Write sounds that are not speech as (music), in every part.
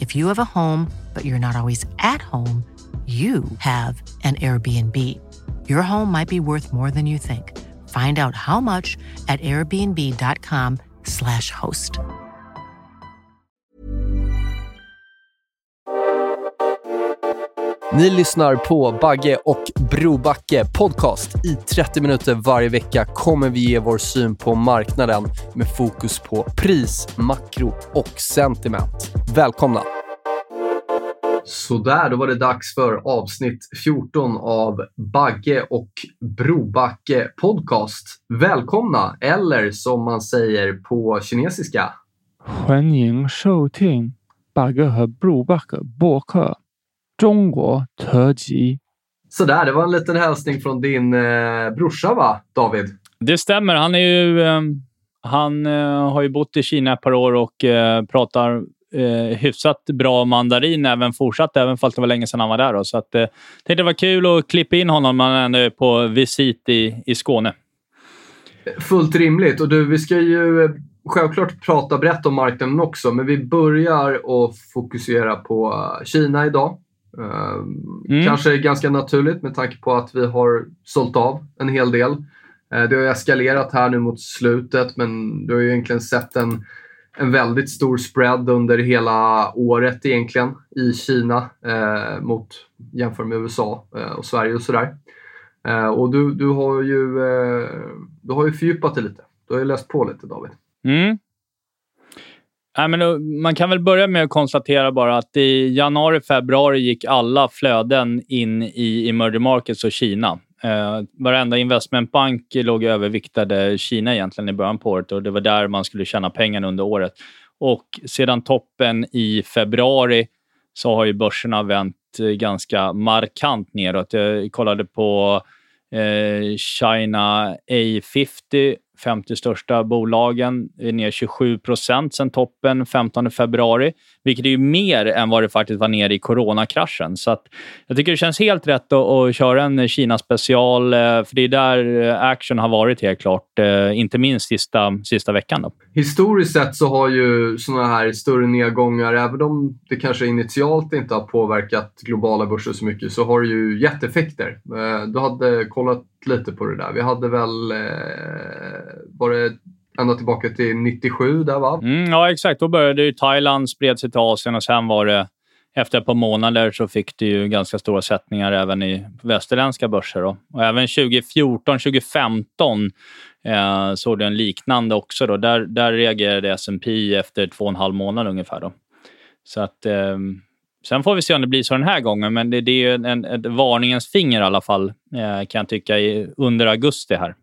If you have a home, but you're not always at home, you have an Airbnb. Your home might be worth more than you think. Find out how much at airbnb.com/slash host. Ni lyssnar på Bagge och Brobacke podcast. I 30 minuter varje vecka kommer vi ge vår syn på marknaden med fokus på pris, makro och sentiment. Välkomna! Sådär, då var det dags för avsnitt 14 av Bagge och Brobacke podcast. Välkomna, eller som man säger på kinesiska. 欢迎收听八哥和 Brobacke 播客中国特辑。 Sådär, det var en liten hälsning från din eh, brorsa va, David? Det stämmer. Han är ju... eh, Han eh, har ju bott i Kina ett par år och eh, pratar eh, hyfsat bra mandarin även fortsatt, även fast det var länge sedan han var där. Då. Så att, eh, tänkte det var kul att klippa in honom när han ändå är på visit i, i Skåne. Fullt rimligt. Och du, vi ska ju eh, självklart prata brett om marknaden också, men vi börjar att fokusera på Kina idag. Eh, Mm. Kanske ganska naturligt med tanke på att vi har sålt av en hel del. Eh, Det har eskalerat här nu mot slutet, men du har ju egentligen sett en, en väldigt stor spread under hela året egentligen i Kina eh, mot jämfört med USA eh, och Sverige och sådär. Eh, och du, du, har ju, eh, du har ju fördjupat dig lite. Du har ju läst på lite David. Mm. Nej, men då, man kan väl börja med att konstatera bara att i januari, februari gick alla flöden in i emerging markets och Kina. Eh, varenda investmentbank låg överviktade Kina egentligen i början på året och det var där man skulle tjäna pengarna under året. Och sedan toppen i februari så har ju börserna vänt eh, ganska markant neråt. Jag kollade på eh, China A50, 50 största bolagen, är ner 27 procent sen toppen 15 februari, vilket är ju mer än vad det faktiskt var ner i coronakraschen. Så att jag tycker det känns helt rätt att, att köra en Kina-special, eh, för det är där eh, action har varit helt klart, eh, inte minst sista, sista veckan. Då. Historiskt sett så har ju sådana här större nedgångar, även om det kanske initialt inte har påverkat globala börser så mycket, så har det ju gett effekter. Du hade kollat lite på det där. Vi hade väl, eh, var det ända tillbaka till 97 där va? Mm, ja, exakt. Då började ju Thailand, spred sig till Asien och sen var det efter ett par månader så fick det ju ganska stora sättningar även i västerländska börser. Då. Och även 2014, 2015 eh, såg du en liknande också. Då. Där, där reagerade S&P efter två och en halv månad ungefär. Då. Så att, eh, sen får vi se om det blir så den här gången, men det, det är ju en, en, ett varningens finger i alla fall, eh, kan jag tycka, i, under augusti här.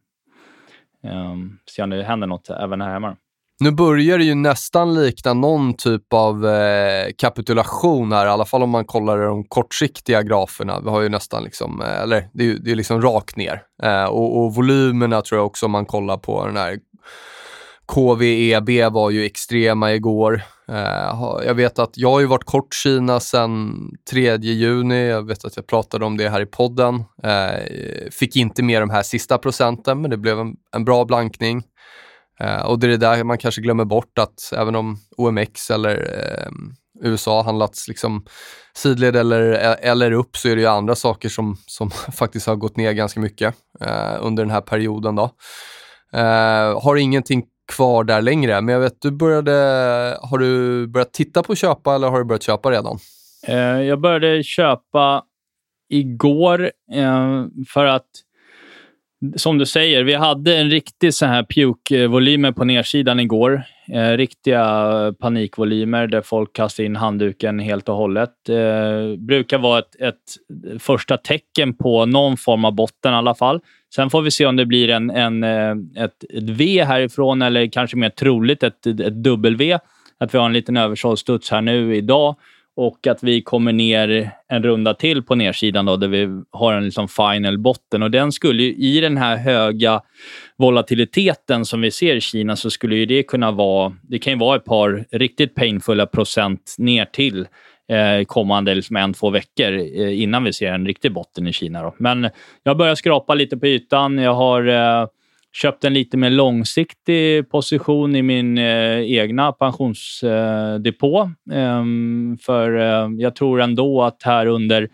Eh, se om det händer något även här hemma. Nu börjar det ju nästan likna någon typ av eh, kapitulation här, i alla fall om man kollar de kortsiktiga graferna. Vi har ju nästan liksom, eh, eller det är ju det är liksom rakt ner. Eh, och, och volymerna tror jag också om man kollar på den här KVEB var ju extrema igår. Eh, jag vet att jag har ju varit kort Kina sedan 3 juni. Jag vet att jag pratade om det här i podden. Eh, fick inte med de här sista procenten, men det blev en, bra blankning. Eh, och det är det där man kanske glömmer bort att även om OMX eller USA handlats liksom sidled eller, e-, eller upp så är det ju andra saker som, som (laughs) faktiskt har gått ner ganska mycket eh, under den här perioden. Då. Eh, har ingenting kvar där längre, men jag vet, du började, har du börjat titta på att köpa eller har du börjat köpa redan? Eh, jag började köpa igår eh, för att som du säger, vi hade en riktig så här puke-volymer på nedsidan igår. Eh, riktiga panikvolymer där folk kastar in handduken helt och hållet. Eh, brukar vara ett, ett, första tecken på någon form av botten i alla fall. Sen får vi se om det blir en, en, eh, ett, ett V härifrån eller kanske mer troligt ett, ett W. Att vi har en liten översålstuds här nu idag och att vi kommer ner en runda till på nedsidan då, där vi har en liksom final botten. Och den skulle ju, i den här höga volatiliteten som vi ser i Kina så skulle ju det kunna vara, det kan ju vara ett par riktigt painfulla procent ner till eh, kommande liksom en, två veckor eh, innan vi ser en riktig botten i Kina. Då. Men jag börjar skrapa lite på ytan. Jag har eh, köpt en lite mer långsiktig position i min eh, egna pensionsdepå. Eh, för eh, jag tror ändå att här under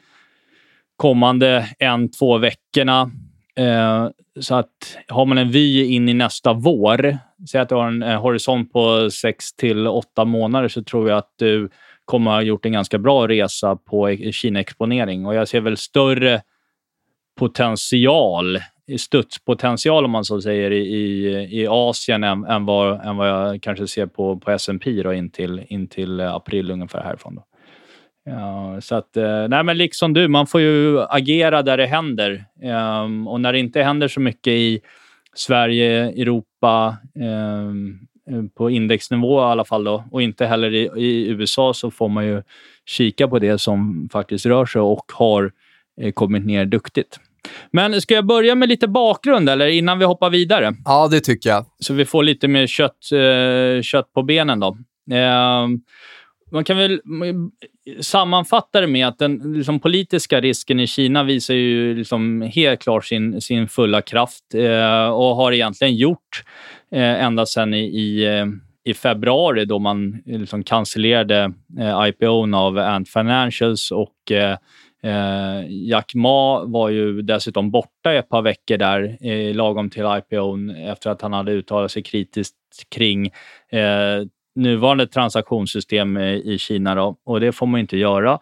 kommande en, två veckorna eh, så att har man en vy in i nästa vår, säg att du har en, eh, horisont på sex till åtta månader, så tror jag att du kommer ha gjort en ganska bra resa på e-, Kina-exponering. Och jag ser väl större potential studspotential, om man så säger, i, i Asien än, än, vad, än vad jag kanske ser på, på S&P då, in, till, in till april ungefär härifrån. Då. Ja, så att, eh, nej men liksom du, man får ju agera där det händer. Um, och när det inte händer så mycket i Sverige, Europa, um, på indexnivå i alla fall då, och inte heller i, i, USA så får man ju kika på det som faktiskt rör sig och har eh, kommit ner duktigt. Men ska jag börja med lite bakgrund eller innan vi hoppar vidare? Ja, det tycker jag. Så vi får lite mer kött, eh, kött på benen då. Eh, man kan väl sammanfatta det med att den liksom, politiska risken i Kina visar ju liksom helt klart sin, sin fulla kraft eh, och har egentligen gjort eh, ända sedan i, i, eh, i, februari då man liksom cancellerade eh, IPOn av Ant Financials och eh, Jack Ma var ju dessutom borta ett par veckor där eh, lagom till IPOn efter att han hade uttalat sig kritiskt kring eh, nuvarande transaktionssystem eh, i Kina. Då. Och det får man inte göra.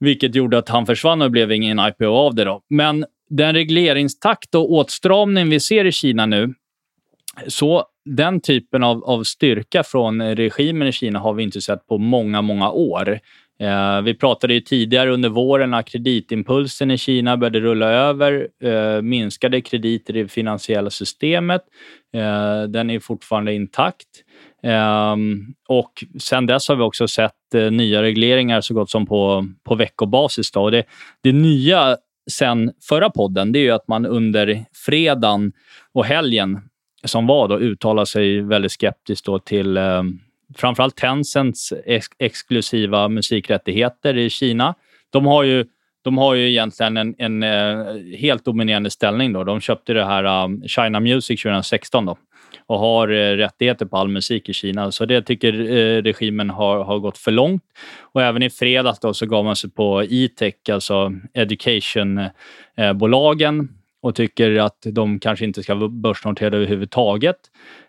Vilket gjorde att han försvann och det blev ingen IPO av det. Då. Men den regleringstakt och åtstramning vi ser i Kina nu, så den typen av, av styrka från regimen i Kina har vi inte sett på många, många år. Eh, vi pratade ju tidigare under våren att kreditimpulsen i Kina började rulla över, eh, minskade krediter i det finansiella systemet. Eh, den är fortfarande intakt. Ehm, och sen dess har vi också sett nya regleringar så gott som på, på veckobasis. Då. Och det, det nya sen förra podden det är ju att man under fredagen och helgen som var då uttalade sig väldigt skeptiskt då till ehm, framförallt Tencents ex exklusiva musikrättigheter i Kina. De har ju, de har ju egentligen en, en eh, helt dominerande ställning. Då. De köpte det här um, China Music 2016 då, och har eh, rättigheter på all musik i Kina. Så det tycker eh, regimen har, har gått för långt. Och även i fredags då, så gav man sig på e-tech, alltså education-bolagen och tycker att de kanske inte ska vara börsnoterade överhuvudtaget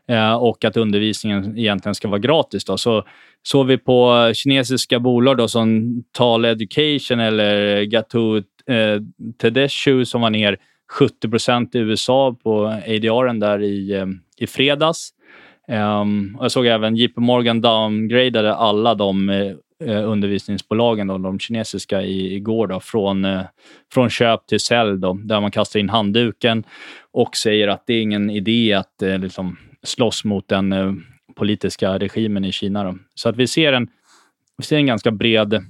eh, och att undervisningen egentligen ska vara gratis. Då. Så såg vi på kinesiska bolag då, som Tal Education eller Gatou eh, Tedeshu som var ner 70 procent i USA på ADR där i, eh, i fredags. Um, jag såg även JP Morgan downgradade alla de eh, Eh, undervisningsbolagen, då, de kinesiska, i, igår då, från, eh, från köp till sälj, då, där man kastar in handduken och säger att det är ingen idé att eh, liksom, slåss mot den eh, politiska regimen i Kina. Då. Så att vi ser en, vi ser en ganska bred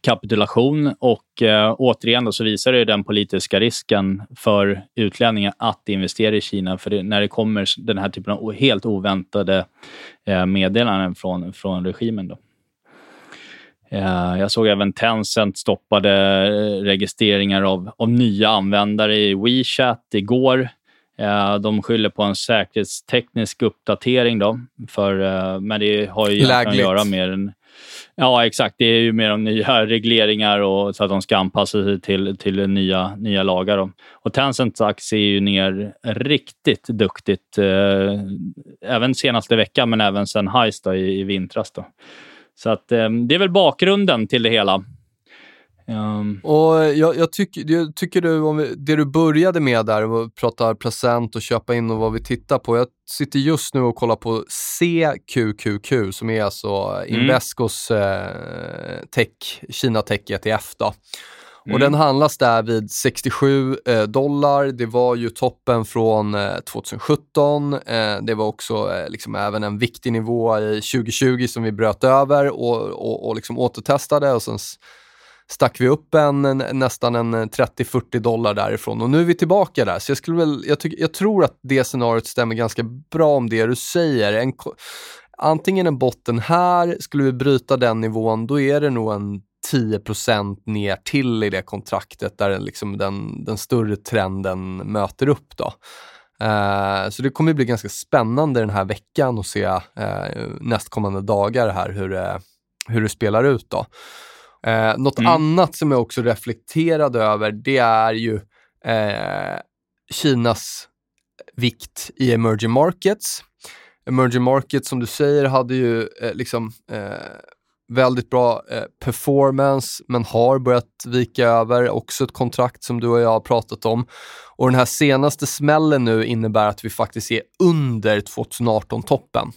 kapitulation och eh, återigen då så visar det den politiska risken för utlänningar att investera i Kina. För det, när det kommer den här typen av helt oväntade eh, meddelanden från, från regimen. Då. Eh, jag såg även Tencent stoppade eh, registreringar av, av nya användare i WeChat igår. Eh, de skyller på en säkerhetsteknisk uppdatering, då, för, men det har ju att göra med en, Ja, exakt. Det är ju mer om nya (laughs) regleringar och så att de ska anpassa sig till, till nya, nya lagar. Då. Och Tencents aktie är ju ner riktigt duktigt, eh, även senaste veckan, men även sen då, i, i vintras. Då. Så att, eh, det är väl bakgrunden till det hela. Um, och jag, jag, tycker, jag tycker du, om vi, det du började med där, att prata present och köpa in och vad vi tittar på. Jag sitter just nu och kollar på CQQQ som är alltså mm. Invescos eh, tech, Kina Tech ETF. Då. Mm. Och den handlas där vid 67 eh, dollar. Det var ju toppen från eh, 2017. Eh, det var också eh, liksom även en viktig nivå i 2020 som vi bröt över och, och, och liksom återtestade och sen stack vi upp en, en nästan en 30-40 dollar därifrån och nu är vi tillbaka där. Så jag, skulle väl, jag, tyck, jag tror att det scenariot stämmer ganska bra om det du säger. En, antingen en botten här, skulle vi bryta den nivån, då är det nog en 10 ner till i det kontraktet där liksom den, den större trenden möter upp. Då. Uh, så det kommer bli ganska spännande den här veckan att se uh, nästkommande dagar här hur det, hur det spelar ut. Då. Uh, något mm. annat som jag också reflekterade över, det är ju uh, Kinas vikt i emerging markets. Emerging markets, som du säger, hade ju liksom väldigt bra eh, performance, men har börjat vika över. Också ett kontrakt som du och jag har pratat om. Och den här senaste smällen nu innebär att vi faktiskt är under 2018-toppen.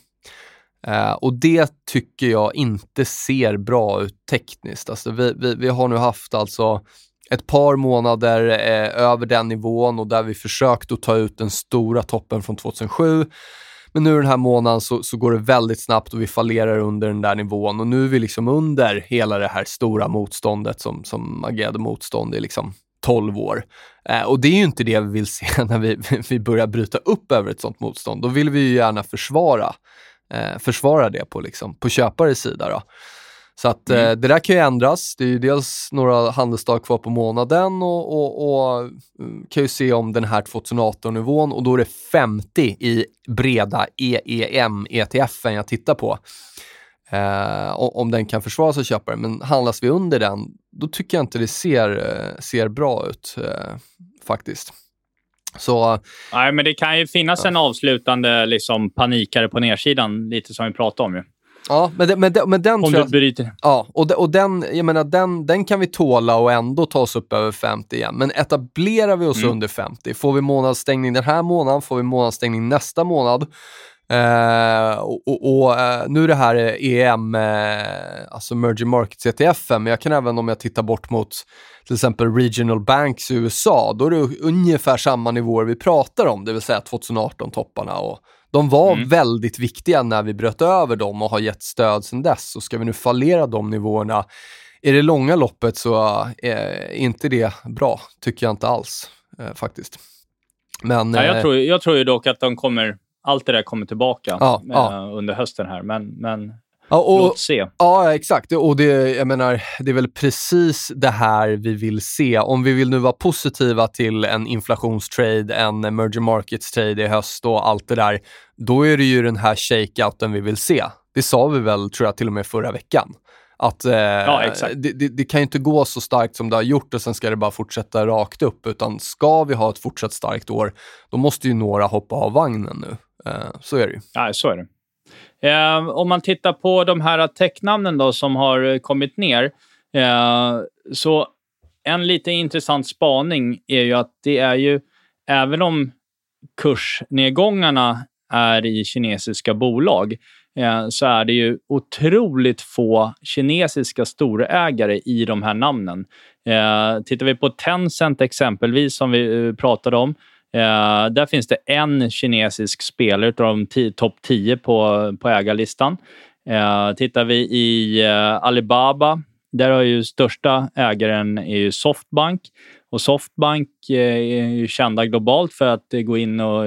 Eh, och det tycker jag inte ser bra ut tekniskt. Alltså vi, vi, vi har nu haft alltså ett par månader eh, över den nivån och där vi försökt att ta ut den stora toppen från 2007. Men nu den här månaden så, så går det väldigt snabbt och vi fallerar under den där nivån och nu är vi liksom under hela det här stora motståndet som, som agerade motstånd i liksom 12 år. Eh, och det är ju inte det vi vill se (laughs) när vi, vi börjar bryta upp över ett sånt motstånd. Då vill vi ju gärna försvara, eh, försvara det på, liksom, på köpares sida. Då. Så att mm. eh, det där kan ju ändras. Det är ju dels några handelsdagar kvar på månaden och, och, och mm, kan ju se om den här 2018-nivån och då är det 50 i breda EEM-ETFen jag tittar på. Eh, om den kan försvaras av köpare, men handlas vi under den, då tycker jag inte det ser, eh, ser bra ut eh, faktiskt. Så, Nej, men det kan ju finnas ja. en avslutande liksom, panikare på nedsidan, lite som vi pratade om ju. Ja, men, det, men, det, men den Om du bryter. Ja, och, de, och den, jag menar, den, den kan vi tåla och ändå ta oss upp över 50 igen. Men etablerar vi oss mm. under 50, får vi månadsstängning den här månaden, får vi månadsstängning nästa månad. Eh, och, och, och eh, nu är det här EM, eh, alltså Emerging Markets ETF, men jag kan även om jag tittar bort mot till exempel Regional Banks i USA, då är det ungefär samma nivåer vi pratar om, det vill säga 2018-topparna och de var mm. väldigt viktiga när vi bröt över dem och har gett stöd sedan dess. Så ska vi nu fallera de nivåerna i det långa loppet så är inte det bra, tycker jag inte alls eh, faktiskt. Men, ja, jag, eh, tror, jag tror ju dock att de kommer, allt det där kommer tillbaka ja, eh, ja. under hösten här. Men, men Ja, och, Låt se. Ja, exakt. Och det, jag menar, det är väl precis det här vi vill se. Om vi vill nu vara positiva till en inflationstrade, en emerging markets trade i höst och allt det där, då är det ju den här shakeouten vi vill se. Det sa vi väl, tror jag, till och med förra veckan. Att eh, ja, det, det, det, kan ju inte gå så starkt som det har gjort och sen ska det bara fortsätta rakt upp. Utan ska vi ha ett fortsatt starkt år, då måste ju några hoppa av vagnen nu. Eh, så är det ju. Ja, så är det. Eh, om man tittar på de här tecknamnen då som har eh, kommit ner, eh, så en lite intressant spaning är ju att det är ju, även om kursnedgångarna är i kinesiska bolag, eh, så är det ju otroligt få kinesiska storägare i de här namnen. Eh, tittar vi på Tencent exempelvis, som vi eh, pratade om, Eh, där finns det en kinesisk spelare av de topp 10 på, på ägarlistan. Eh, tittar vi i eh, Alibaba, där har ju största ägaren är ju Softbank. Och Softbank eh, är ju kända globalt för att gå in och,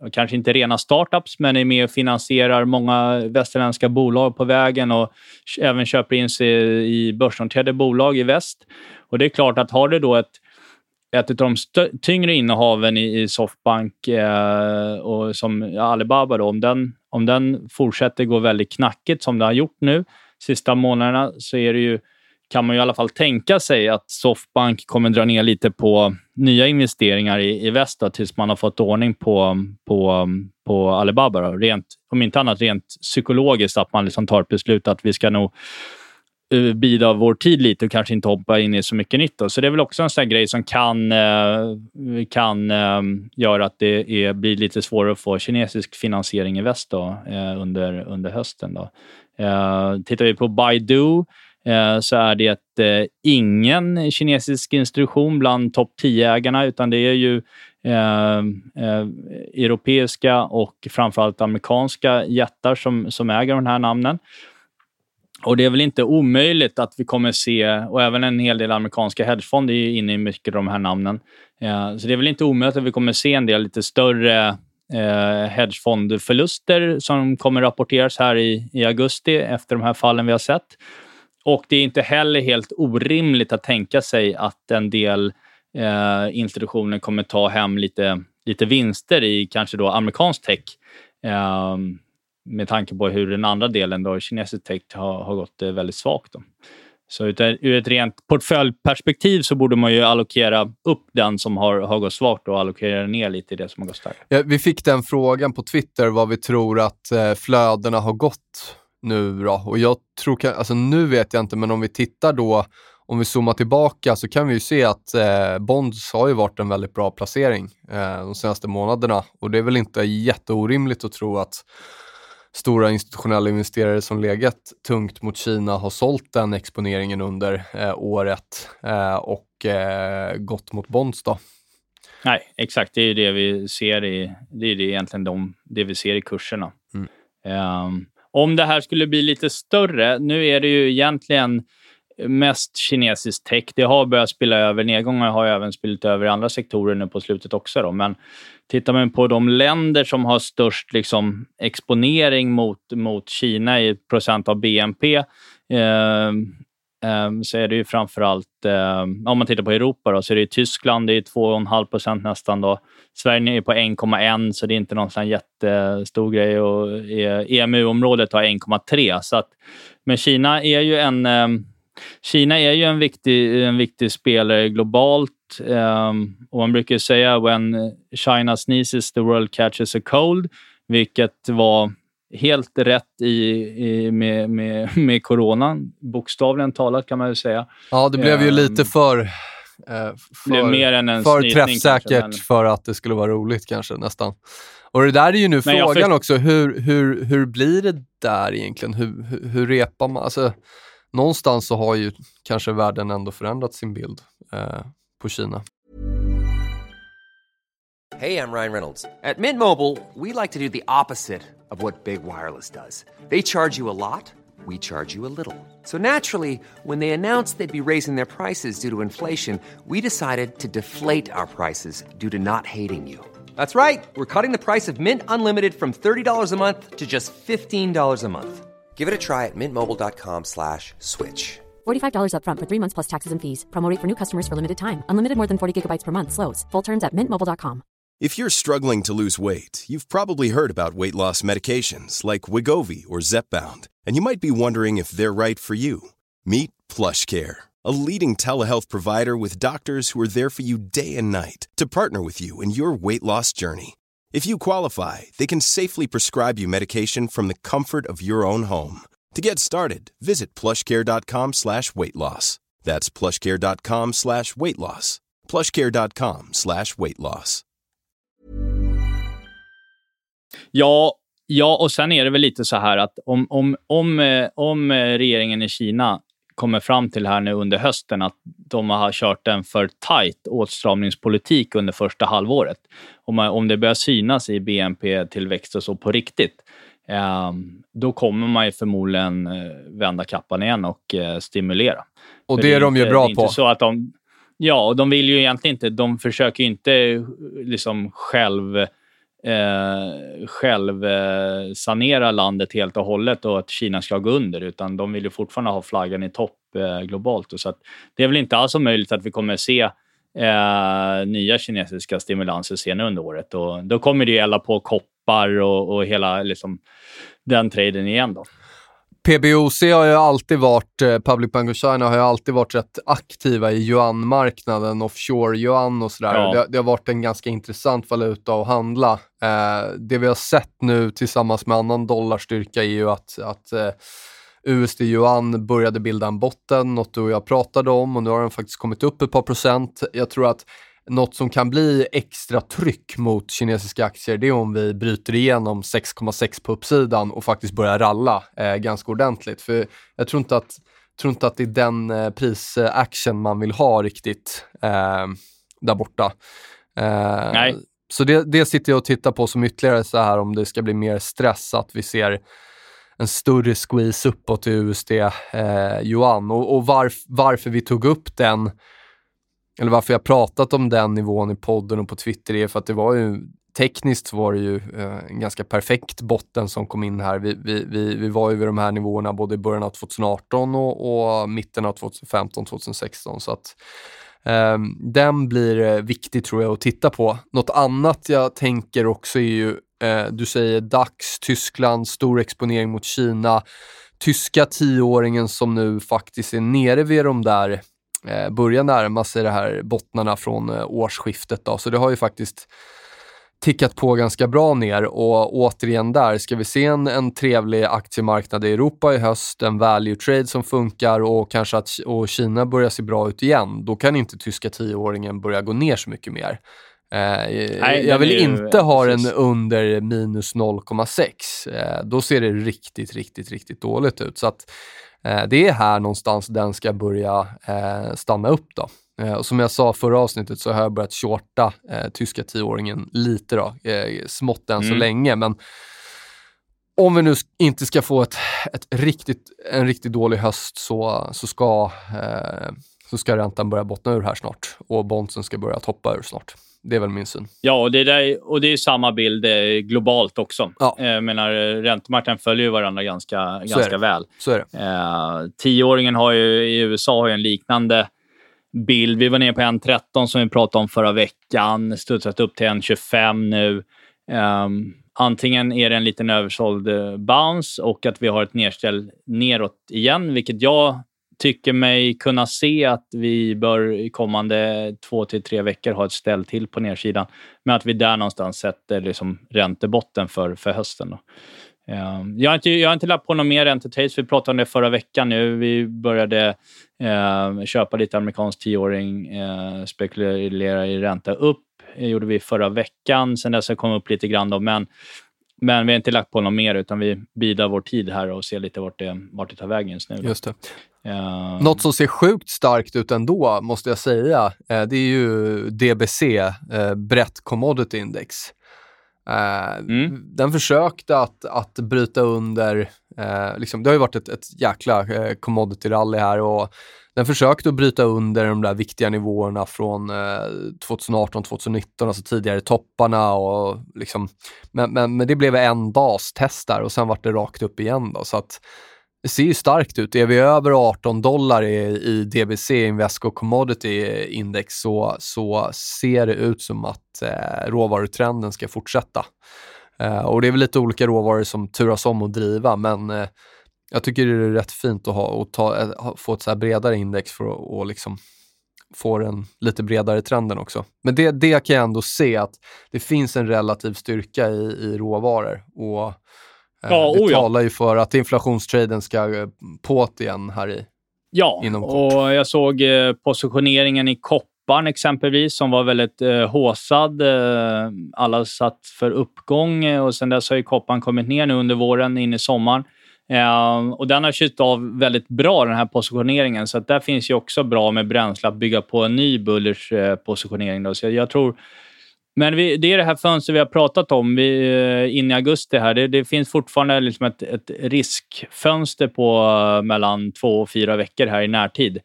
och, kanske inte rena startups, men är med och finansierar många västerländska bolag på vägen och även köper in sig i börsnoterade bolag i väst. Och det är klart att har du då ett ett av de tyngre innehaven i, i Softbank eh, och som Alibaba, då, om, den, om den fortsätter gå väldigt knackigt som det har gjort nu sista månaderna så är det ju, kan man ju i alla fall tänka sig att Softbank kommer dra ner lite på nya investeringar i, i väst då, tills man har fått ordning på, på, på Alibaba. Då. Rent, om inte annat rent psykologiskt, att man liksom tar ett beslut att vi ska nog Eh, uh, bida vår tid lite och kanske inte hoppa in i så mycket nytt. Då. Så det är väl också en sån grej som kan, uh, kan um, göra att det är, blir lite svårare att få kinesisk finansiering i väst då, uh, under, under hösten. Då. tittar vi på Baidu så är det ingen kinesisk institution bland topp 10-ägarna, utan det är ju eh, eh, europeiska och framförallt amerikanska jättar som, som äger de här namnen. Och det är väl inte omöjligt att vi kommer se, och även en hel del amerikanska hedgefonder är inne i mycket av de här namnen. Eh, så det är väl inte omöjligt att vi kommer se en del lite större eh, hedgefondförluster som kommer rapporteras här i, i augusti efter de här fallen vi har sett. Och det är inte heller helt orimligt att tänka sig att en del eh, institutioner kommer ta hem lite, lite vinster i kanske då amerikansk tech. Eh, med tanke på hur den andra delen, då, kinesisk tech, har, har gått eh, väldigt svagt. Då. Så ur ett rent portföljperspektiv så borde man ju allokera upp den som har, har gått svagt och allokera ner lite i det som har gått starkt. Ja, vi fick den frågan på Twitter, vad vi tror att eh, flödena har gått nu då. Och jag tror, alltså nu vet jag inte, men om vi tittar då om vi zoomar tillbaka så kan vi ju se att eh, Bonds har ju varit en väldigt bra placering eh, de senaste månaderna och det är väl inte jätteorimligt att tro att stora institutionella investerare som legat tungt mot Kina har sålt den exponeringen under eh, året eh, och eh, gått mot Bonds då. Nej, exakt. Det är ju det vi ser i, det är det egentligen de, det vi ser i kurserna. Mm. Um, om det här skulle bli lite större, nu är det ju egentligen mest kinesisk tech. Det har börjat spilla över. Nedgångar har även spillt över i andra sektorer nu på slutet också. Då. Men tittar man på de länder som har störst liksom, exponering mot, mot Kina i procent av BNP eh, eh, så är det ju framförallt, eh, om man tittar på Europa, då, så är det Tyskland, det är 2,5 procent nästan. Då. Sverige är på 1,1 så det är inte någon sån jättestor grej. Och eh, EMU-området har 1,3. Men Kina är ju en eh, Kina är ju en viktig, en viktig spelare globalt. Um, och man brukar säga when China sneezes the world catches a cold, vilket var helt rätt i, i, med, med, med coronan, bokstavligen talat kan man ju säga. Ja, det blev ju um, lite för, eh, för, mer än en för träffsäkert kanske, men... för att det skulle vara roligt kanske nästan. Och det där är ju nu men frågan för... också, hur, hur, hur blir det där egentligen? Hur, hur, hur repar man? Alltså, någonstans så har ju kanske världen ändå förändrat sin bild eh, på Kina. Hej, jag Ryan Reynolds. På Mint Mobile, we like to do the opposite of what Big Wireless does. They charge you a lot, we charge you a little. So naturally, when they announced they'd be raising their prices due to inflation, we decided to deflate our prices due to not hating you. That's right. We're cutting the price of Mint Unlimited from $30 a month to just $15 a month. Give it a try at mintmobile.com slash switch. $45 upfront for three months plus taxes and fees. Promo for new customers for limited time. Unlimited more than 40 gigabytes per month. Slows. Full terms at mintmobile.com. If you're struggling to lose weight, you've probably heard about weight loss medications like Wigovi or Zepbound, and you might be wondering if they're right for you. Meet Plush Care, a leading telehealth provider with doctors who are there for you day and night to partner with you in your weight loss journey. If you qualify, they can safely prescribe you medication from the comfort of your own home. To get started, visit plushcare.com slash weight loss. That's plushcare.com slash weight loss. plushcare.com slash weight loss. Ja, ja, och sen är det väl lite så här att om, om, om, eh, om regeringen i Kina kommer fram till här nu under hösten att de har kört en för tight åtstramningspolitik under första halvåret. Om, om det börjar synas i BNP-tillväxt och så på riktigt, eh, då kommer man ju förmodligen eh, vända kappan igen och eh, stimulera. Och det är, de ju bra på. Så att de, ja, och de vill ju egentligen inte, de försöker ju inte liksom själv eh, själv eh, sanera landet helt och hållet och att Kina ska gå under, utan de vill ju fortfarande ha flaggan i topp eh, globalt. Och så att det är väl inte alls möjligt att vi kommer se eh, nya kinesiska stimulanser senare under året. Och då kommer det ju elda på koppar och, och hela liksom, den traden igen. Då. PBOC har ju alltid varit, eh, Public Bank of China har ju alltid varit rätt aktiva i yuan-marknaden, offshore-yuan och sådär. Ja. Det, det, har varit en ganska intressant valuta att handla. Eh, det vi har sett nu tillsammans med annan dollarstyrka är ju att, att eh, USD yuan började bilda en botten, något du och jag pratade om och nu har den faktiskt kommit upp ett par procent. Jag tror att något som kan bli extra tryck mot kinesiska aktier, det är om vi bryter igenom 6,6 på uppsidan och faktiskt börjar ralla eh, ganska ordentligt. För jag tror inte att, tror inte att det är den eh, prisaction man vill ha riktigt eh, där borta. Eh, Nej. Så det, det sitter jag och tittar på som ytterligare så här om det ska bli mer stress, att vi ser en större squeeze uppåt i USD eh, yuan. Och, och varf, varför vi tog upp den, eller varför jag pratat om den nivån i podden och på Twitter är för att det var ju tekniskt var det ju eh, en ganska perfekt botten som kom in här. Vi, vi, vi, vi var ju vid de här nivåerna både i början av 2018 och, och mitten av 2015, 2016. Så att eh, den blir eh, viktig tror jag att titta på. Något annat jag tänker också är ju Eh, du säger DAX, Tyskland, stor exponering mot Kina. Tyska tioåringen som nu faktiskt är nere vid de där, börjar närma sig de här bottnarna från eh, årsskiftet. Då. Så det har ju faktiskt tickat på ganska bra ner och återigen där, ska vi se en, en trevlig aktiemarknad i Europa i höst, en value trade som funkar och kanske att och Kina börjar se bra ut igen, då kan inte tyska tioåringen börja gå ner så mycket mer. Eh, Nej, jag vill ju, inte ha den under minus 0,6. Eh, då ser det riktigt, riktigt, riktigt dåligt ut. Så att, eh, det är här någonstans den ska börja eh, stanna upp. då. Eh, och som jag sa förra avsnittet så har jag börjat shorta eh, tyska tioåringen lite, då, smått än mm. så länge. Men om vi nu inte ska få ett, ett riktigt, en riktigt dålig höst så, så, ska, så ska räntan börja bottna ur här snart och bondsen ska börja toppa ur snart. Det är väl min syn. Ja, och det, där, och det är samma bild eh, globalt också. Ja. Jag menar, räntemarknaden följer ju varandra ganska, Så ganska väl. Så är det. Eh, tioåringen har ju, i USA har ju en liknande bild. Vi var nere på 1,13 som vi pratade om förra veckan. Studsat upp till 1,25 nu. Um, antingen är det en liten översåld eh, bounce och att vi har ett nedställ neråt igen, vilket jag tycker mig kunna se att vi bör i kommande två till tre veckor ha ett ställ till på nedsidan. Men att vi där någonstans sätter liksom räntebotten för, för hösten. Då. Eh, jag, har inte, jag har inte lagt på någon mer räntetrades. Vi pratade om det förra veckan nu. Vi började eh, köpa lite amerikansk tioåring, eh, spekulera i ränta upp. Det gjorde vi förra veckan. Sen dess har det kommit upp lite grann. Då, men men vi har inte lagt på något mer, utan vi bidar vår tid här och ser lite vart det, vart det tar vägen just nu. Då. Just det. Uh... Något som ser sjukt starkt ut ändå, måste jag säga, eh, det är ju DBC, eh, Brett Commodity Index. Eh, mm. Den försökte att, att bryta under, Eh, liksom, det har ju varit ett, ett jäkla eh, commodity-rally här och den försökte att bryta under de där viktiga nivåerna från eh, 2018-2019, alltså tidigare topparna. Och liksom, men, men, men det blev en dags test där och sen vart det rakt upp igen. Då, så att det ser ju starkt ut. Är vi över 18 dollar i, i DBC, Invesco Commodity Index, så, så ser det ut som att eh, råvarutrenden ska fortsätta. Eh, och det är väl lite olika råvaror som turas om att driva, men eh, jag tycker det är rätt fint att ha, och ta, eh, få ett så bredare index för att och liksom få den lite bredare trenden också. Men det, det kan jag ändå se att det finns en relativ styrka i, i råvaror. Och Eh, ja, det talar ju för att inflationstraden ska på't igen här i Ja, inom kort. och jag såg eh, positioneringen i Klippan exempelvis som var väldigt eh, håsad. Eh, alla satt för uppgång eh, och sen dess har ju kopparn kommit ner nu under våren in i sommaren. Eh, och den har kylt av väldigt bra, den här positioneringen. Så att där finns ju också bra med bränsle att bygga på en ny bullers eh, positionering. Då. Så jag, jag tror men vi, det är det här fönstret vi har pratat om vi, eh, in i augusti. här. Det, det finns fortfarande liksom ett, ett, riskfönster på eh, mellan två och fyra veckor här i närtid.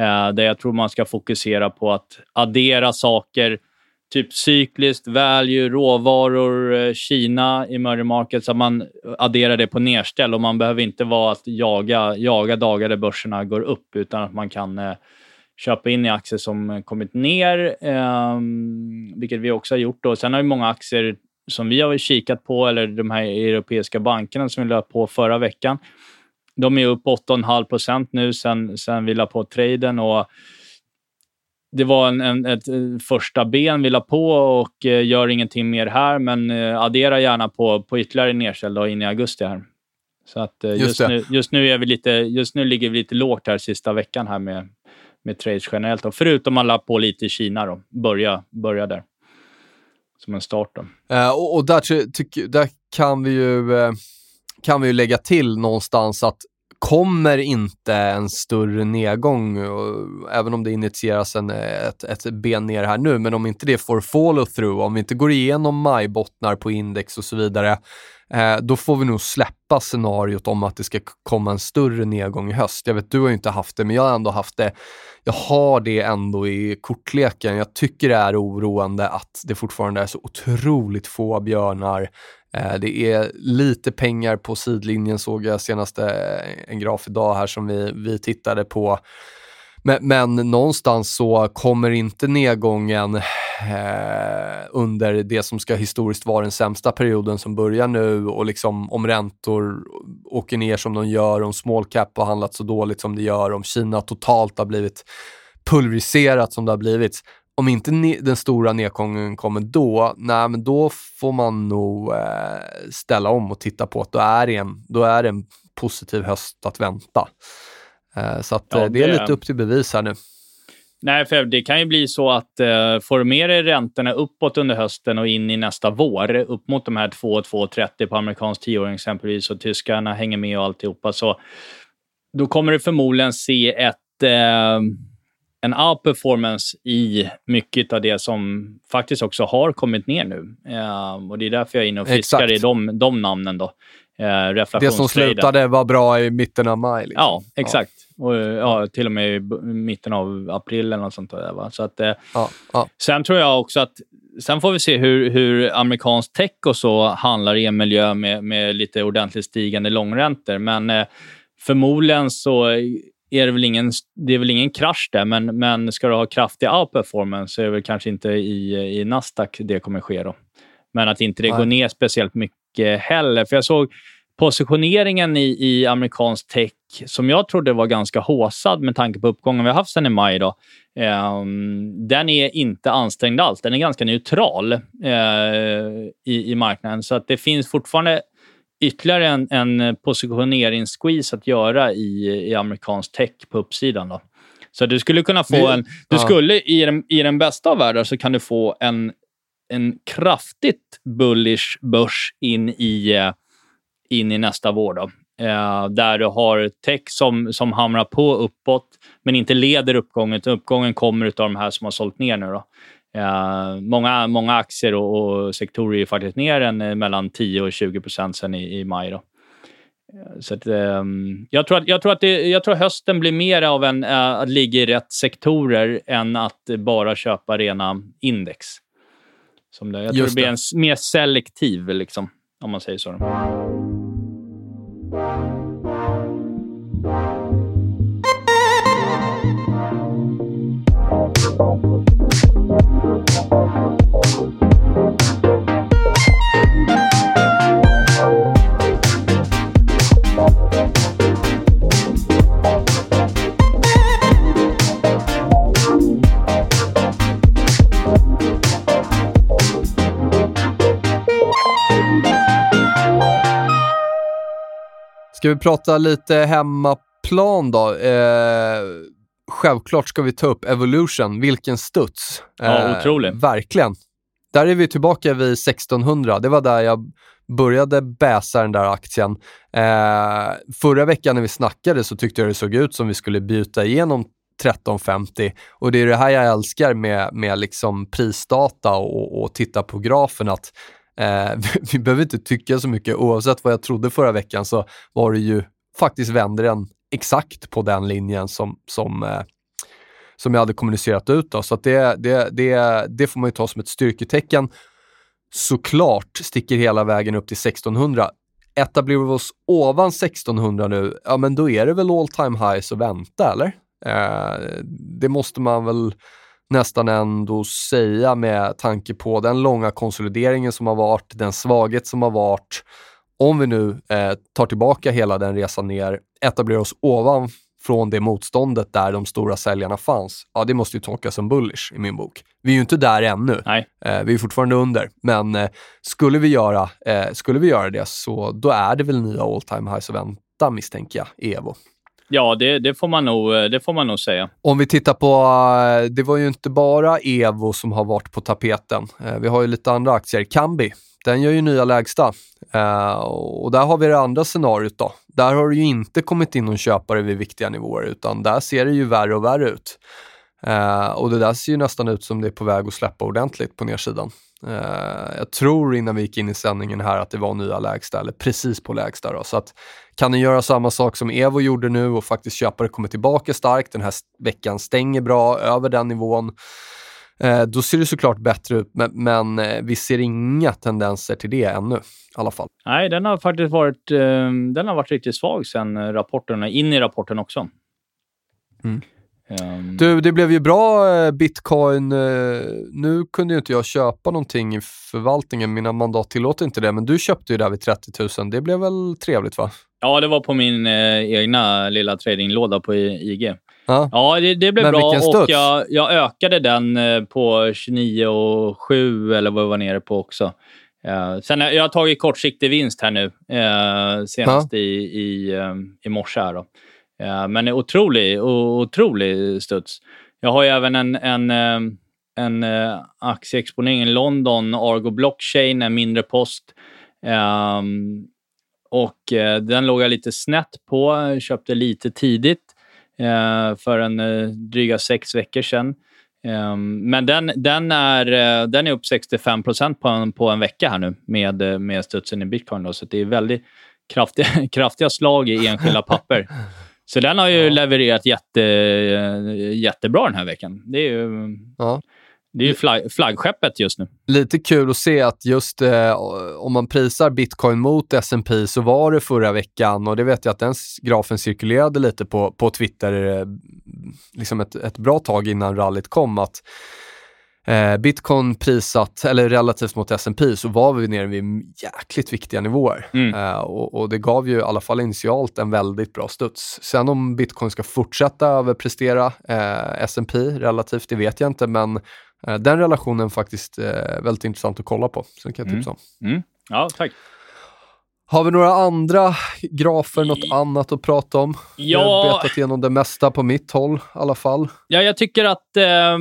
Eh, där jag tror man ska fokusera på att addera saker, typ cykliskt, value, råvaror, eh, Kina, emerging markets, att man adderar det på nedställ och man behöver inte vara att jaga, jaga dagar där börserna går upp, utan att man kan eh, köpa in i aktier som kommit ner, eh, vilket vi också har gjort. Då. Sen har vi många aktier som vi har kikat på, eller de här europeiska bankerna som vi löp på förra veckan. De är upp 8,5 procent nu sen, sen vi la på traden. Och det var en, en, ett första ben vi la på och eh, gör ingenting mer här, men eh, addera gärna på, på ytterligare nedställ in i augusti här. Så att eh, Just just, nu, just, nu är vi lite, just nu ligger vi lite lågt här sista veckan här med, med trades generellt. Då. Förutom man la på lite i Kina då. Börja, börja där. Som en start då. Eh, och, och där, ty, tyck- där kan, vi ju, eh, kan vi ju lägga till någonstans att kommer inte en större nedgång, även om det initieras en, ett, ett ben ner här nu, men om inte det får follow through, om vi inte går igenom majbottnar på index och så vidare, eh, då får vi nog släppa scenariot om att det ska komma en större nedgång i höst. Jag vet, du har ju inte haft det, men jag har ändå haft det. Jag har det ändå i kortleken. Jag tycker det är oroande att det fortfarande är så otroligt få björnar. Eh, det är lite pengar på sidlinjen såg jag senaste eh, en graf idag här som vi, vi tittade på. Men, men någonstans så kommer inte nedgången eh, under det som ska historiskt vara den sämsta perioden som börjar nu och liksom om räntor åker ner som de gör, om small cap har handlat så dåligt som det gör, om Kina totalt har blivit pulveriserat som det har blivit. Om inte den stora nedgången kommer då, nej men då får man nog eh, ställa om och titta på att då är det en, då är det en positiv höst att vänta. Eh, så att, Ja, eh, det är lite upp till bevis här nu. Nej, för det kan ju bli så att eh, får du med dig räntorna uppåt under hösten och in i nästa vår, upp mot de här 2-2,30 på amerikansk tioåring exempelvis, och tyskarna hänger med och alltihopa, så då kommer du förmodligen se ett, eh, en outperformance i mycket av det som faktiskt också har kommit ner nu. Eh, och Det är därför jag är inne och fiskar Exakt. i de, de namnen. Då. Eh, Det som slutade var bra i mitten av maj. Liksom. Ja, exakt. Och, ja, till och med i mitten av april eller något sånt där. Va? Så att, eh, Ja, ja. Sen tror jag också att Sen får vi se hur, hur amerikansk tech och så handlar i en miljö med, med lite ordentligt stigande långräntor. Men eh, förmodligen så är det väl ingen, det är väl ingen krasch där, men, men ska du ha kraftig outperformance så är det väl kanske inte i, i Nasdaq det kommer ske. Då. Men att inte det Nej. går ner speciellt mycket heller. För jag såg positioneringen i, i amerikansk tech som jag trodde var ganska håsad med tanke på uppgången vi har haft sedan i maj. Då. Ehm, den är inte ansträngd alls. Den är ganska neutral eh, i, i marknaden. Så att det finns fortfarande ytterligare en, en positioneringssqueeze att göra i, i amerikansk tech på uppsidan. Då. Så du skulle kunna få en... Du skulle, i den, I den bästa av världar så kan du få en, en kraftigt bullish börs in i, eh, in i nästa vår. Då. Eh, där du har tech som, som hamrar på uppåt, men inte leder uppgången. Uppgången kommer av de här som har sålt ner nu. Då. Eh, många, många aktier och, och sektorer är faktiskt ner en, eh, mellan 10 och 20 procent sen i, i maj. Då. Eh, Så att, ehm, jag, tror att, jag, tror att det, jag tror hösten blir mer av en, eh, att ligga i rätt sektorer än att bara köpa rena index. Som det. Jag tror Just det blir en mer selektiv, liksom, om man säger så. Ska vi prata lite hemmaplan då? Eh, självklart ska vi ta upp Evolution, vilken studs. Ja, otrolig. Verkligen. Där är vi tillbaka vid 1600. Det var där jag började bäsa den där aktien. Eh, förra veckan när vi snackade så tyckte jag det såg ut som vi skulle byta igenom 1350 och det är det här jag älskar med, med liksom prisdata och, och titta på grafen att eh, (laughs) vi behöver inte tycka så mycket. Oavsett vad jag trodde förra veckan så var det ju faktiskt vänder den exakt på den linjen som, som, eh, som jag hade kommunicerat ut. Då. Så att det, det, det, det får man ju ta som ett styrketecken. Såklart sticker hela vägen upp till 1600. Etablerar vi oss ovan 1600 nu, ja men då är det väl all time highs att vänta, eller? Eh, det måste man väl nästan ändå säga med tanke på den långa konsolideringen som har varit, den svaghet som har varit. Om vi nu eh, tar tillbaka hela den resan ner, etablerar oss ovan från det motståndet där de stora säljarna fanns, ja det måste ju tolkas som bullish i min bok. Vi är ju inte där ännu. Nej. Eh, vi är fortfarande under, men eh, skulle, vi göra, eh, skulle vi göra det så då är det väl nya all time highs att vänta misstänker jag Evo. Ja, det, det, får man nog, eh, det får man nog säga. Om vi tittar på, eh, det var ju inte bara Evo som har varit på tapeten. Eh, vi har ju lite andra aktier. Kambi, den gör ju nya lägsta. Och där har vi det andra scenariot då. Där har det ju inte kommit in någon köpare vid viktiga nivåer utan där ser det ju värre och värre ut. Och det där ser ju nästan ut som det är på väg att släppa ordentligt på nedsidan. Uh, jag tror innan vi gick in i sändningen här att det var nya lägsta, eller precis på lägsta. Då. Så att, kan ni göra samma sak som Evo gjorde nu och faktiskt köpare kommer tillbaka starkt, den här veckan stänger bra över den nivån, eh, då ser det såklart bättre ut. Men, men eh, vi ser inga tendenser till det ännu i alla fall. Nej, den har faktiskt varit, den har varit riktigt svag sen rapporten, in i rapporten också. Mm. Um... Du, det blev ju bra eh, bitcoin. Eh, nu kunde ju inte jag köpa någonting i förvaltningen, mina mandat tillåter inte det, men du köpte ju där vid 30 000. Det blev väl trevligt va? Ja, det var på min eh, egna lilla tradinglåda på IG. Ja, ja det, det blev men bra och jag, jag, ökade den eh, på 29 och 7 eller vad vi var nere på också. Uh, sen jag har tagit kortsiktig vinst här nu, uh, senast ja. i, i, um, i morse. Här då. Uh, men otrolig, otrolig studs. Jag har ju även en, en, eh, en eh, aktieexponering i London, Argo Blockchain, en mindre post. Um, och eh, den låg jag lite snett på, köpte lite tidigt för en dryga sex veckor sedan. Ehm, men den, den, är, den är upp 65 procent på en, på en vecka här nu med, med studsen i bitcoin. Då, så det är väldigt kraftiga, (laughs) kraftiga slag i enskilda papper. (laughs) Så den har ju ja. levererat jätte, uh, jättebra den här veckan. Det är ju, ja. Det är ju flagg, flaggskeppet just nu. Lite kul att se att just eh, om man prisar bitcoin mot S&P så var det förra veckan och det vet jag att den grafen cirkulerade lite på, på Twitter eh, liksom ett, ett bra tag innan rallyt kom att eh, bitcoin prisat, eller relativt mot S&P så var vi nere vid jäkligt viktiga nivåer. Mm. Eh, och, och, det gav ju i alla fall initialt en väldigt bra studs. Sen om bitcoin ska fortsätta överprestera eh, S&P relativt, det vet jag inte, men Eh, den relationen är faktiskt eh, väldigt intressant att kolla på. Så kan jag tipsa om. Mm. Mm. Ja, tack. Har vi några andra grafer, något annat att prata om? Ja. Jag har betat igenom det mesta på mitt håll i alla fall. Ja, jag tycker att eh,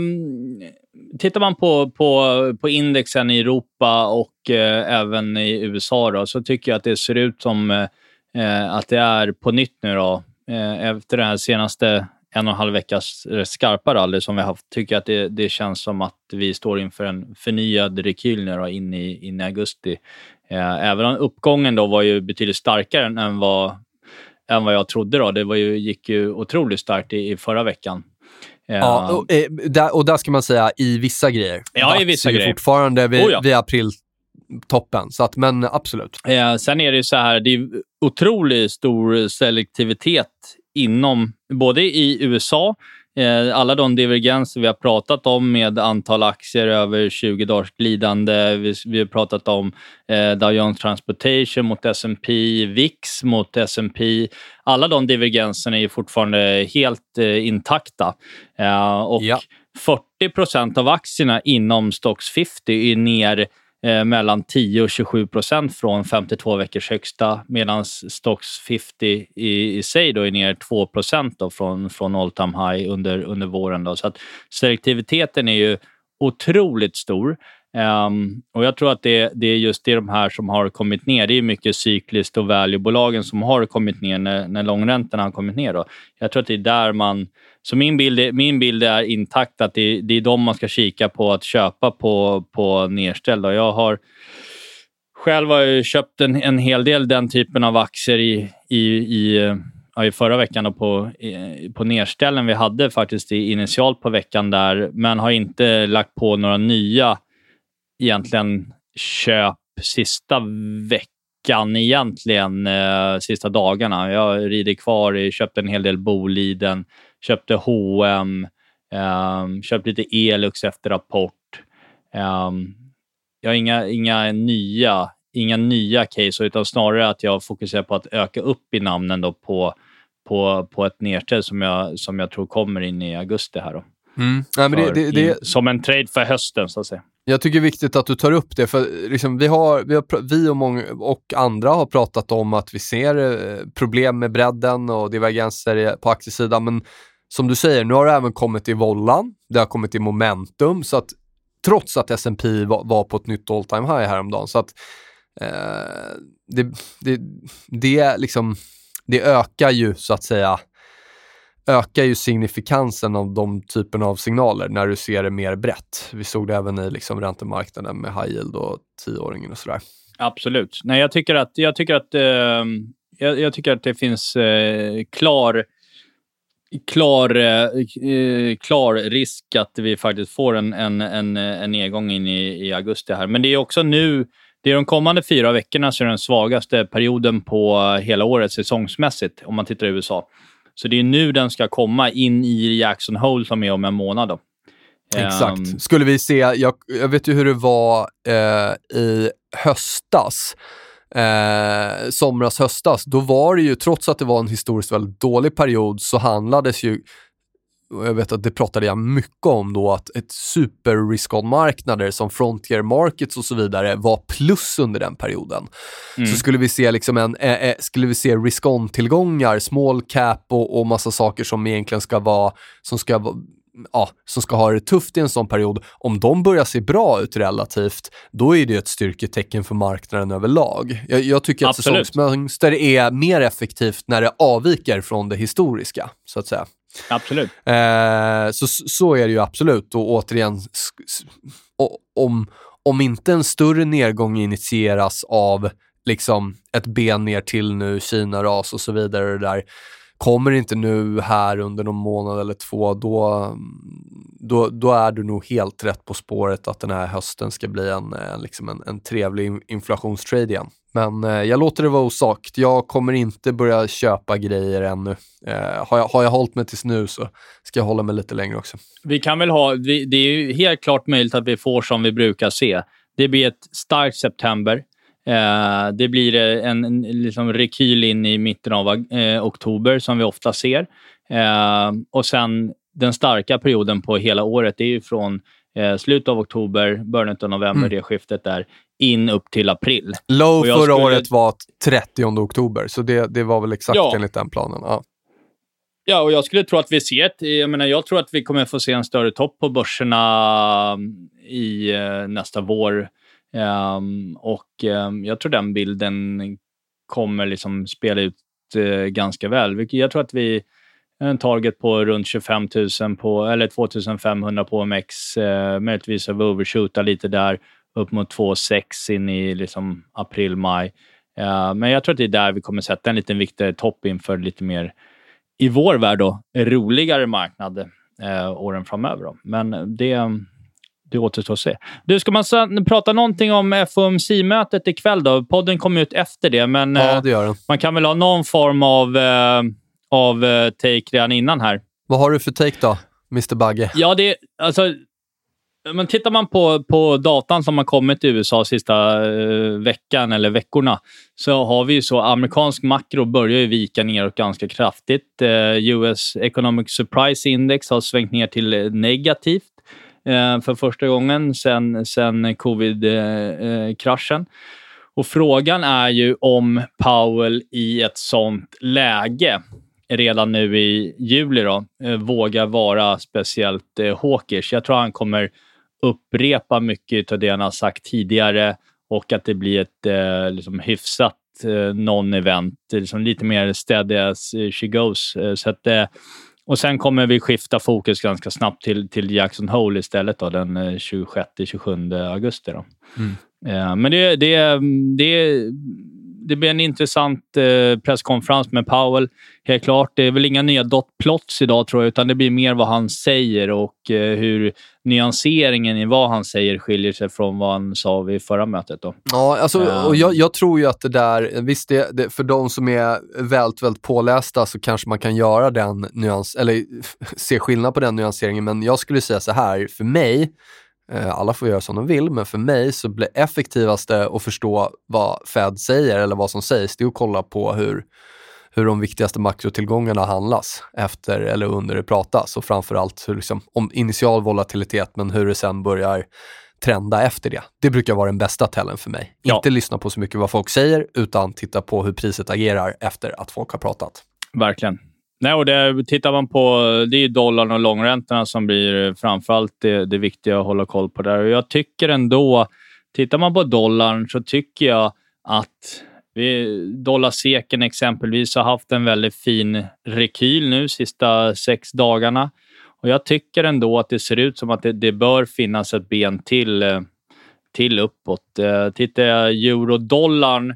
tittar man på, på, på indexen i Europa och eh, även i USA då, så tycker jag att det ser ut som eh, eh, att det är på nytt nu då, eh, efter den här senaste en och en halv veckas eh, skarpa rally som vi har haft, tycker jag att det, det känns som att vi står inför en förnyad rekyl nu då, in, i, in i augusti. Eh, även om uppgången då var ju betydligt starkare än vad, än vad jag trodde. Då. Det var ju, gick ju otroligt starkt i, i förra veckan. Eh, ja, och, där, och där ska man säga i vissa grejer. Ja, i vissa grejer. fortfarande vid, oh ja. vid april toppen. Så att, men absolut. Eh, sen är det ju så här, det är otroligt stor selektivitet inom, både i USA, eh, alla de divergenser vi har pratat om med antal aktier över 20 dagars glidande. Vi, vi har pratat om eh, Dow Jones Transportation mot S&P, VIX mot S&P. Alla de divergenserna är fortfarande helt eh, intakta. Eh, och ja. 40 procent av aktierna inom Stocks 50 är ner eh, mellan 10 och 27 procent från 52 veckors högsta medan Stocks 50 i, i sig då är ner 2 procent från, från all time high under, under våren. Då. Så att selektiviteten är ju otroligt stor. Um, och Jag tror att det, det, är just det de här som har kommit ner. Det är mycket cykliskt och valuebolagen som har kommit ner när, när långräntorna har kommit ner. Då. Jag tror att det är där man... Så min bild, min bild är intakt, att det, det är de man ska kika på att köpa på, på nedställ. Då. Jag har själv har jag köpt en, en hel del den typen av aktier i, i, i ja, i förra veckan och på, på nedställen vi hade faktiskt initialt på veckan där, men har inte lagt på några nya egentligen köp sista veckan egentligen, eh, sista dagarna. Jag rider kvar, i, köpte en hel del Boliden, köpte H&M, eh, köpte lite Elux efter rapport. Eh, jag har inga, inga nya inga nya case, utan snarare att jag fokuserar på att öka upp i namnen då på, på, på ett nedställ som jag, som jag tror kommer in i augusti. här då. Mm. Ja, men det, det, det, som en trade för hösten, så att säga. Jag tycker det är viktigt att du tar upp det, för liksom vi, har, vi, har, vi och, många, och andra har pratat om att vi ser eh, problem med bredden och divergenser på aktiesidan, men som du säger, nu har det även kommit i vollan, det har kommit i momentum, så att trots att S&P var, var på ett nytt all time high häromdagen, så att eh, det, det, det, liksom, det ökar ju så att säga ökar ju signifikansen av de typen av signaler när du ser det mer brett. Vi såg det även i liksom räntemarknaden med high yield och tioåringen och sådär. Absolut. Nej, jag tycker att, jag tycker att, eh, jag, jag, tycker att det finns eh, klar klar, eh, eh, klar risk att vi faktiskt får en, en, en, en nedgång in i, i augusti här. Men det är också nu, det är de kommande fyra veckorna så är den svagaste perioden på hela året säsongsmässigt, om man tittar i USA. Så det är nu den ska komma in i Jackson Hole som är om en månad. Då. Exakt. Um, Skulle vi se, jag, jag, vet ju hur det var eh, i höstas, eh, somras, höstas. Då var det ju, trots att det var en historiskt väldigt dålig period, så handlades ju jag vet att det pratade jag mycket om då, att ett super risk-on-marknader som Frontier Markets och så vidare var plus under den perioden. Mm. Så skulle vi se, liksom en, eh, eh skulle vi se risk-on-tillgångar, small cap och, och massa saker som egentligen ska vara, som ska vara ja, som ska ha det tufft i en sån period, om de börjar se bra ut relativt, då är det ett styrketecken för marknaden överlag. Jag, jag tycker att Absolut. säsongsmönster är mer effektivt när det avviker från det historiska, så att säga. Absolut. Eh, så, så är det ju absolut. Och återigen, om, om inte en större nedgång initieras av liksom ett ben ner till nu, Kina-ras och så vidare, det där, kommer det inte nu här under någon månad eller två, då, då, då är du nog helt rätt på spåret att den här hösten ska bli en, en, liksom en, en trevlig inflationstrade igen. Men eh, jag låter det vara osagt. Jag kommer inte börja köpa grejer ännu. Eh, har, jag, har jag hållit mig tills nu så ska jag hålla mig lite längre också. Vi kan väl ha, vi, det är ju helt klart möjligt att vi får som vi brukar se. Det blir ett starkt september. Eh, det blir en, en liksom rekyl in i mitten av eh, oktober som vi ofta ser. Eh, och sen den starka perioden på hela året, det är ju från eh, slutet av oktober, början av november, mm. det skiftet där, in upp till april. Low förra skulle... året var 30 oktober, så det, det var väl exakt ja. enligt den planen. Ja. Ja, och jag skulle tro att vi ser ett, jag menar, jag tror att vi kommer få se en större topp på börserna mm, i uh, nästa vår. Um, och um, jag tror den bilden kommer liksom spela ut uh, ganska väl. Jag tror att vi en target på runt 25 000 på, eller 2500 på OMX. Uh, eh, möjligtvis har vi overshootat lite där upp mot 2,6 in i liksom april, maj. Uh, men jag tror att det är där vi kommer sätta en liten viktigare topp inför lite mer, i vår värld, då, roligare marknad uh, åren framöver. Då. Men det, det återstår att se. Du, ska man prata någonting om FOMC-mötet ikväll då? Podden kommer ut efter det, men ja, det gör den. man kan väl ha någon form av, uh, av take redan innan här. Vad har du för take då, Mr Bagge? Ja, det, alltså, men tittar man på, på datan som har kommit i USA sista eh, veckan eller veckorna så har vi ju så amerikansk makro börjar ju vika neråt ganska kraftigt. Eh, US Economic Surprise Index har svängt ner till negativt eh, Eh, för första gången sen, sen covid-kraschen. Eh, eh, och frågan är ju om Powell i ett sånt läge redan nu i juli då, vågar vara speciellt hawkish. Jag tror han kommer upprepa mycket av det han har sagt tidigare och att det blir ett eh, liksom hyfsat eh, non-event. Liksom lite mer steady as she goes. Så att, eh, och sen kommer vi skifta fokus ganska snabbt till, till Jackson Hole istället då, den 26-27 eh, augusti. Då. Mm. Eh, men det, det, det, det blir en intressant eh, presskonferens med Powell. Helt klart. Det är väl inga nya dot plots idag tror jag, utan det blir mer vad han säger och eh, hur nyanseringen i vad han säger skiljer sig från vad han sa vid förra mötet. Då. Ja, alltså, och jag, jag, tror ju att det där, visst det, det, för de som är väldigt, väldigt pålästa så kanske man kan göra den nyans, eller (laughs) se skillnad på den nyanseringen, men jag skulle säga så här, för mig alla får göra som de vill, men för mig så blir effektivaste att förstå vad Fed säger eller vad som sägs, det är att kolla på hur, hur de viktigaste makrotillgångarna handlas efter eller under det pratas och framförallt hur, liksom, om initial volatilitet men hur det sen börjar trenda efter det. Det brukar vara den bästa tällen för mig. Ja. Inte lyssna på så mycket vad folk säger utan titta på hur priset agerar efter att folk har pratat. Verkligen. Nej, och det, tittar man på, det är dollarn och långräntorna som blir framförallt det, det viktiga att hålla koll på där. Och jag tycker ändå, tittar man på dollarn så tycker jag att vi, dollarseken exempelvis har haft en väldigt fin rekyl nu sista sex dagarna. Och Jag tycker ändå att det ser ut som att det, det bör finnas ett ben till, till uppåt. Eh, Tittar jag eurodollarn,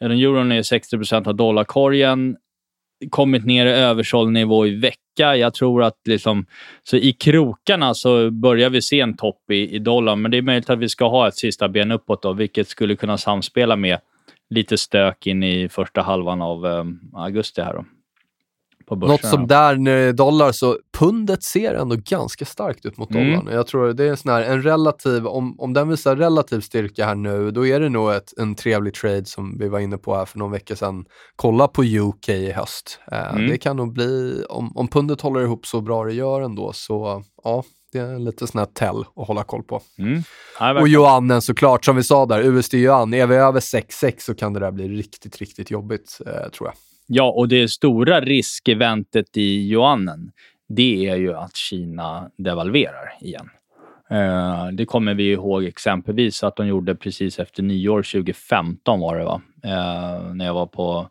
eller euron är 60% av dollarkorgen kommit ner i översåld nivå i vecka. Jag tror att liksom, så i krokarna så börjar vi se en topp i, i dollarn, men det är möjligt att vi ska ha ett sista ben uppåt, då, vilket skulle kunna samspela med lite stök in i första halvan av eh, augusti. här då, på börsen. Något som där när det är dollar så pundet ser ändå ganska starkt ut mot Mm. dollarn. Jag tror det är en sån här, en relativ, om, om den visar relativ styrka här nu, då är det nog ett, en trevlig trade som vi var inne på här för någon vecka sedan. Kolla på UK i höst. Eh, Mm. Det kan nog bli, om, om pundet håller ihop så bra det gör ändå, så ja, det är lite sån här tell att hålla koll på. Mm. Ja, Och yuanen såklart, som vi sa där, USD-yuan, är vi över 6,6 så kan det där bli riktigt, riktigt jobbigt, eh, tror jag. Ja, och det stora riskeventet i yuanen, det är ju att Kina devalverar igen. Eh, det kommer vi ihåg exempelvis att de gjorde precis efter nyår 2015 var det va? Eh, när jag var på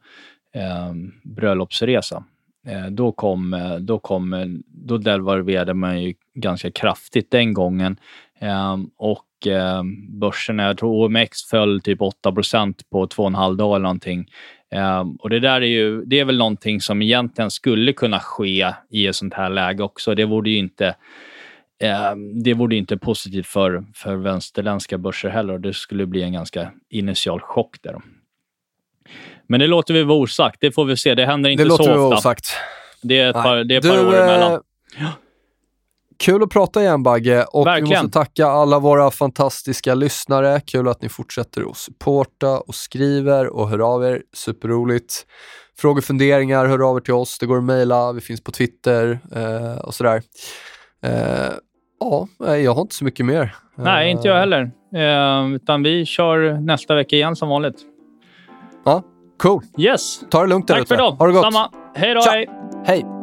eh, bröllopsresa. Eh, då, kom, då, kom, då devalverade man ju ganska kraftigt den gången. Eh, och eh, börsen, jag tror OMX föll typ 8% på två och en halv dag eller någonting. Um, och det där är ju, det är väl någonting som egentligen skulle kunna ske i ett sånt här läge också. Det vore ju inte, um, det vore inte positivt för, för vänsterländska börser heller det skulle bli en ganska initial chock där. Men det låter vi vara osagt. Det får vi se. Det händer inte det så låter vi vara ofta. osagt. Det är ett par, det är ett Du, par år eh, emellan. Kul att prata igen Bagge och vi Verkligen. måste tacka alla våra fantastiska lyssnare. Kul att ni fortsätter att supporta och skriver och hör av er. Superroligt. Frågor, funderingar, hör av er till oss. Det går att mejla, vi finns på Twitter eh, och sådär. Eh, ja, jag har inte så mycket mer. Nej, inte jag heller. Eh, utan vi kör nästa vecka igen som vanligt. Ja, cool. Yes. Ta det lugnt där Tack för idag. Ha det gott. Samma. Hej då. Hej. Hej.